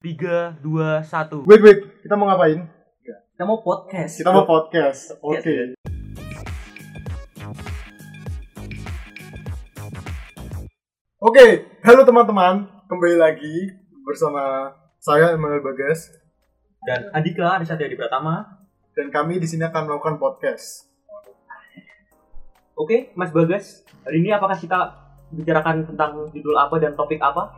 Tiga, dua, satu. Wait, wait, kita mau ngapain? Kita mau podcast. Kita mau podcast. Oke. Oke, halo teman-teman. Kembali lagi bersama saya Emmanuel Bagas Dan Andika, ada satu di Pratama. dan kami di sini akan melakukan podcast. Oke, Mas Bagas. Hari ini apakah kita bicarakan tentang judul apa dan topik apa?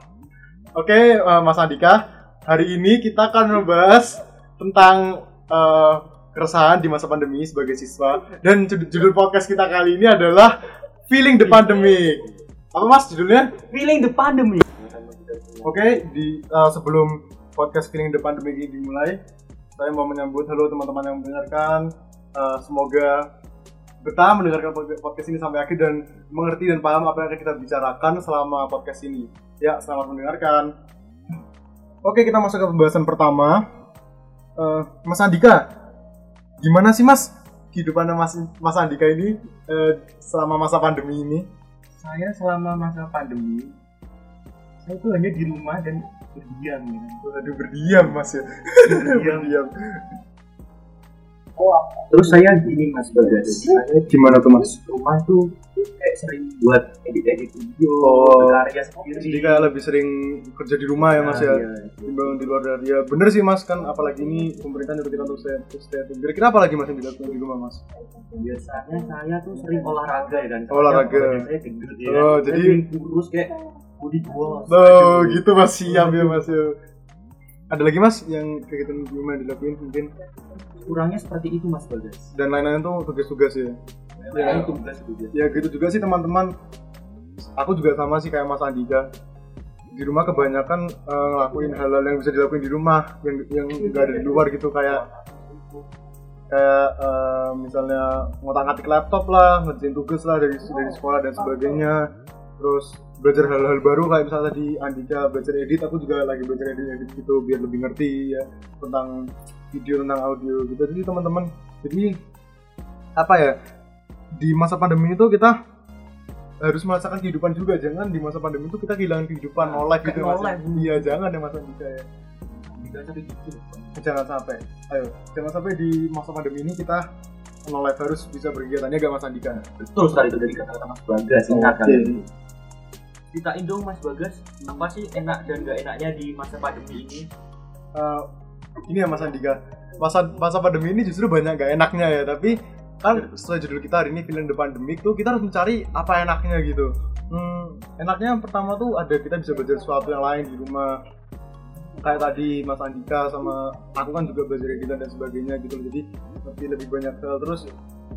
Oke, eh, Mas Andika, hari ini kita akan membahas tentang eh, keresahan di masa pandemi sebagai siswa dan judul podcast kita kali ini adalah Feeling the Pandemic. Apa Mas judulnya? Feeling the pandemic. Oke, di eh, sebelum podcast Feeling the Pandemic ini dimulai, saya mau menyambut halo teman-teman yang mendengarkan. Eh, semoga betah mendengarkan pod- podcast ini sampai akhir dan mengerti dan paham apa yang akan kita bicarakan selama podcast ini. Ya, selamat mendengarkan. Oke, kita masuk ke pembahasan pertama. Eh, Mas Andika, gimana sih Mas kehidupan Mas Mas Andika ini eh, selama masa pandemi ini? saya selama masa pandemi saya tuh hanya di rumah dan berdiam ya. Aduh berdiam Mas ya. Berdiam. berdiam. Terus saya gini Mas Bagas, saya Gimana tuh Mas? rumah tuh kayak sering buat edit-edit video, Oh, berkarya sendiri. Jadi kayak lebih sering kerja di rumah ya mas ya, Nah, iya. timbang di luar dari ya bener sih mas kan apalagi ini pemerintah nyuruh kita untuk stay, stay home. Kira-kira apa lagi mas yang dilakukan di rumah mas? Biasanya saya tuh sering olahraga ya dan Olahraga. saya gendut ya. Oh, jadi- kurus kayak body boss. Oh gitu mas siap ya mas ya. Ada lagi mas yang kegiatan di rumah dilakuin mungkin Kurangnya seperti itu Mas Bagas. dan lain-lain tuh tugas-tugas ya. Ya, itu tugas tugas. Ya gitu juga sih teman-teman. Aku juga sama sih kayak Mas Andika. Di rumah kebanyakan eh, ngelakuin hal-hal yang bisa dilakuin di rumah yang yang nggak ada di luar gitu kayak kayak eh, misalnya ngotak-ngatik laptop lah, ngerjain tugas lah dari dari sekolah dan sebagainya. Terus belajar hal-hal baru kayak misalnya tadi Andika belajar edit, aku juga lagi belajar edit edit gitu biar lebih ngerti ya tentang video tentang audio gitu. Jadi teman-teman, jadi apa ya di masa pandemi itu kita harus merasakan kehidupan juga jangan di masa pandemi itu kita kehilangan kehidupan no life gitu kayak mas no life. iya jangan ya mas Andika ya gitu. jangan sampai ayo jangan sampai di masa pandemi ini kita no life harus bisa berkegiatannya gak mas Andika Betul sekali itu dari kata-kata Mas Bagas. Ingat Oke. kalian. Ceritain dong Mas Bagas, apa sih enak dan gak enaknya di masa pandemi ini? Eh, ini ya mas Andika. Masa masa pandemi ini justru banyak gak enaknya ya tapi kan sesuai judul kita hari ini film the pandemic tuh kita harus mencari apa enaknya gitu. Hmm, enaknya yang pertama tuh ada kita bisa belajar sesuatu yang lain di rumah kayak tadi Mas Andika sama aku kan juga belajar editan dan sebagainya gitu jadi lebih lebih banyak hal terus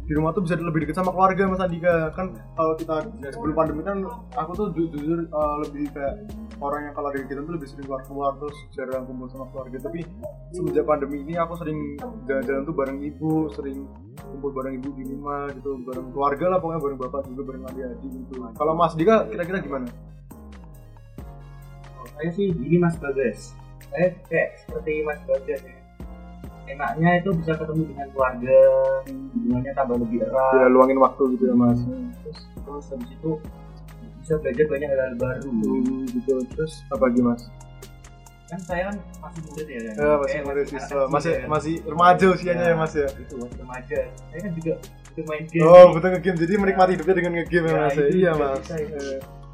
di rumah tuh bisa lebih dekat sama keluarga Mas Andika. Kan kalau kita sebelum pandemi kan aku tuh ju- jujur uh, lebih kayak orang yang kalau ada kegiatan tuh lebih sering keluar keluar terus jarang kumpul sama keluarga. Tapi semenjak pandemi ini aku sering jalan-jalan tuh bareng ibu sering kumpul bareng ibu di rumah gitu bareng keluarga lah pokoknya bareng bapak juga bareng adik-adik gitu kalau Mas Dika kira-kira gimana? saya sih gini Mas Bagas saya kayak seperti Mas Bagas ya enaknya itu bisa ketemu dengan keluarga hubungannya tambah lebih erat Ya luangin waktu gitu ya Mas. terus terus habis itu bisa belajar banyak hal-hal baru Hmm, gitu terus apa lagi Mas? kan saya kan masih muda ya kan? Ya, masih muda anak siswa, masih ya. masih remaja usianya ya Mas ya. itu masih remaja saya kan juga itu main game Oh betul ngegame jadi menikmati hidupnya dengan ngegame ya Ya, Mas. ya? itu Iya Mas. bisa, itu.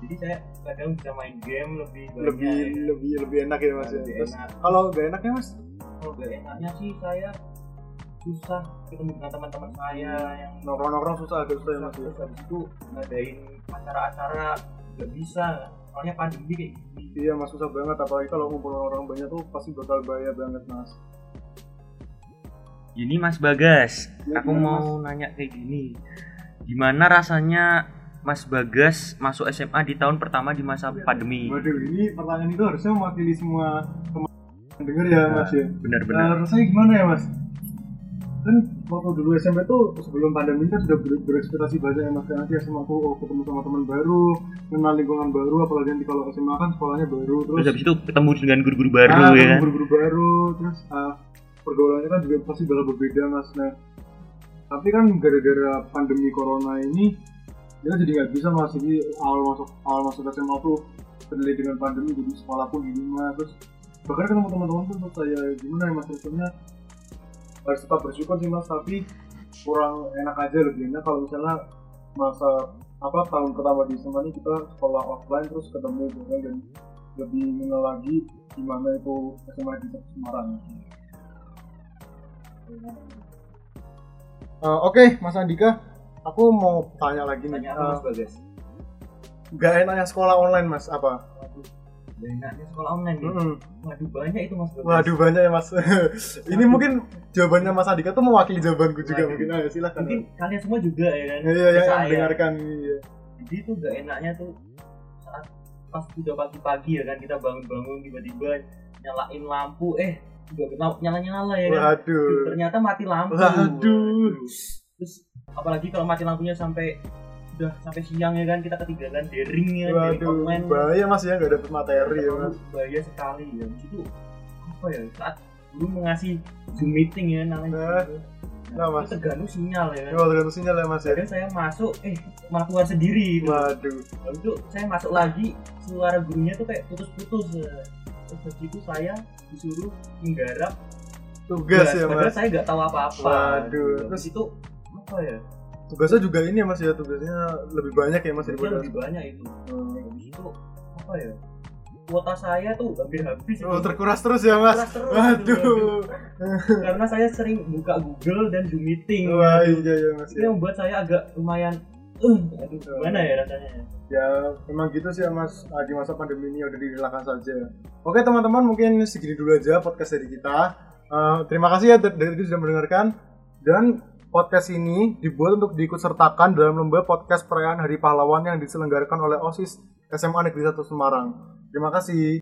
Jadi saya kadang bisa main game lebih banyak lebih ya. lebih lebih enak ya Mas ya. Lebih Terus enak. kalau gak enaknya Mas? kalau gak enaknya sih saya susah ketemu dengan teman-teman saya yang Nongkrong-nongkrong susah agak susah ya Mas. ya. terus habis itu ngadain acara-acara nggak bisa soalnya pandemi kayak gini Iya Mas susah banget apalagi kalau ngumpul orang banyak tuh pasti bakal bahaya banget Mas. Gini Mas Bagas, Ya, aku gimana, mau nanya kayak gini. Gimana rasanya Mas Bagas masuk SMA di tahun pertama di masa pandemi? Waduh ini pertanyaan itu harusnya mewakili semua teman yang denger ya Mas ya. Benar-benar. Nah, rasanya gimana ya mas? Kan waktu dulu SMP tuh sebelum pandemi kan sudah ber berekspektasi banyak ya mas nanti SMA tuh oh, ketemu sama teman baru, kenal lingkungan baru, apalagi nanti kalau SMA kan sekolahnya baru, terus, Terus habis itu ketemu dengan guru-guru baru ah, ya kan? guru-guru baru, terus ah, pergaulannya kan juga pasti bakal berbeda mas. Nah, tapi kan gara-gara pandemi corona ini kita jadi nggak bisa mas. Jadi awal masuk awal masuk SMA tuh terlilit dengan pandemi jadi sekolah pun di rumah. Terus bahkan ketemu teman-teman pun menurut saya gimana ya mas? Rasanya harus tetap bersyukur sih mas tapi kurang enak aja lebih enak kalau misalnya masa apa tahun pertama di SMA ini kita sekolah offline terus ketemu gitu kan dan lebih mengenal lagi gimana itu SMA di Semarang. Eh, Oke, Mas Andika, aku mau tanya lagi nih. Tanya apa Mas Bagas? Eh, Gak enaknya sekolah online, Mas? Apa? Gak enaknya sekolah online nih. Mm-mm. Waduh banyak itu Mas Bagas. Waduh banyak ya, Mas. Ini mungkin jawabannya Mas Andika tuh mewakili jawabanku juga Waduh. mungkin. Ayo silakan. Mungkin kalian semua juga ya kan. Iya, iya, yang mendengarkan iya. Jadi tuh gak enaknya tuh saat pas udah pagi-pagi ya kan kita bangun-bangun tiba-tiba nyalain lampu eh udah nyala-nyala ya kan. Waduh. Ternyata mati lampu. Waduh. Terus apalagi kalau mati lampunya sampai udah sampai siang ya kan kita ketinggalan daringnya, daring Waduh, online. bahaya Mas ya nggak dapet materi ya Mas. bahaya sekali ya itu apa ya saat dulu mengasih zoom meeting ya namanya Nah, nah, Mas. itu terganggu sinyal ya kan Oh, tergantung sinyal ya Mas ya. saya masuk eh malah keluar sendiri gitu. Waduh. Lalu itu saya masuk lagi suara gurunya tuh kayak putus-putus ya. terus itu saya disuruh menggarap Tugas ya padahal Mas. saya nggak tahu apa-apa Waduh. terus itu apa ya Tugasnya juga ini ya Mas ya, tugasnya lebih banyak ya Mas Tugasnya lebih banyak itu Hmm. itu apa ya kuota saya tuh hampir habis Oh, itu. terkuras terus ya Mas. Terus, Waduh. karena saya sering buka Google dan Zoom meeting Wah, iya ya Mas itu ya. yang membuat saya agak lumayan eh aduh gimana ya rasanya Ya, memang gitu sih ya Mas. Ah, Di masa pandemi ini udah direlakan saja. Oke teman-teman, mungkin segini dulu aja podcast dari kita. Eh, terima kasih ya dari dari itu sudah mendengarkan. Dan podcast ini dibuat untuk diikutsertakan dalam lomba podcast perayaan Hari Pahlawan yang diselenggarakan oleh OSIS SMA Negeri 1 Semarang. Terima kasih.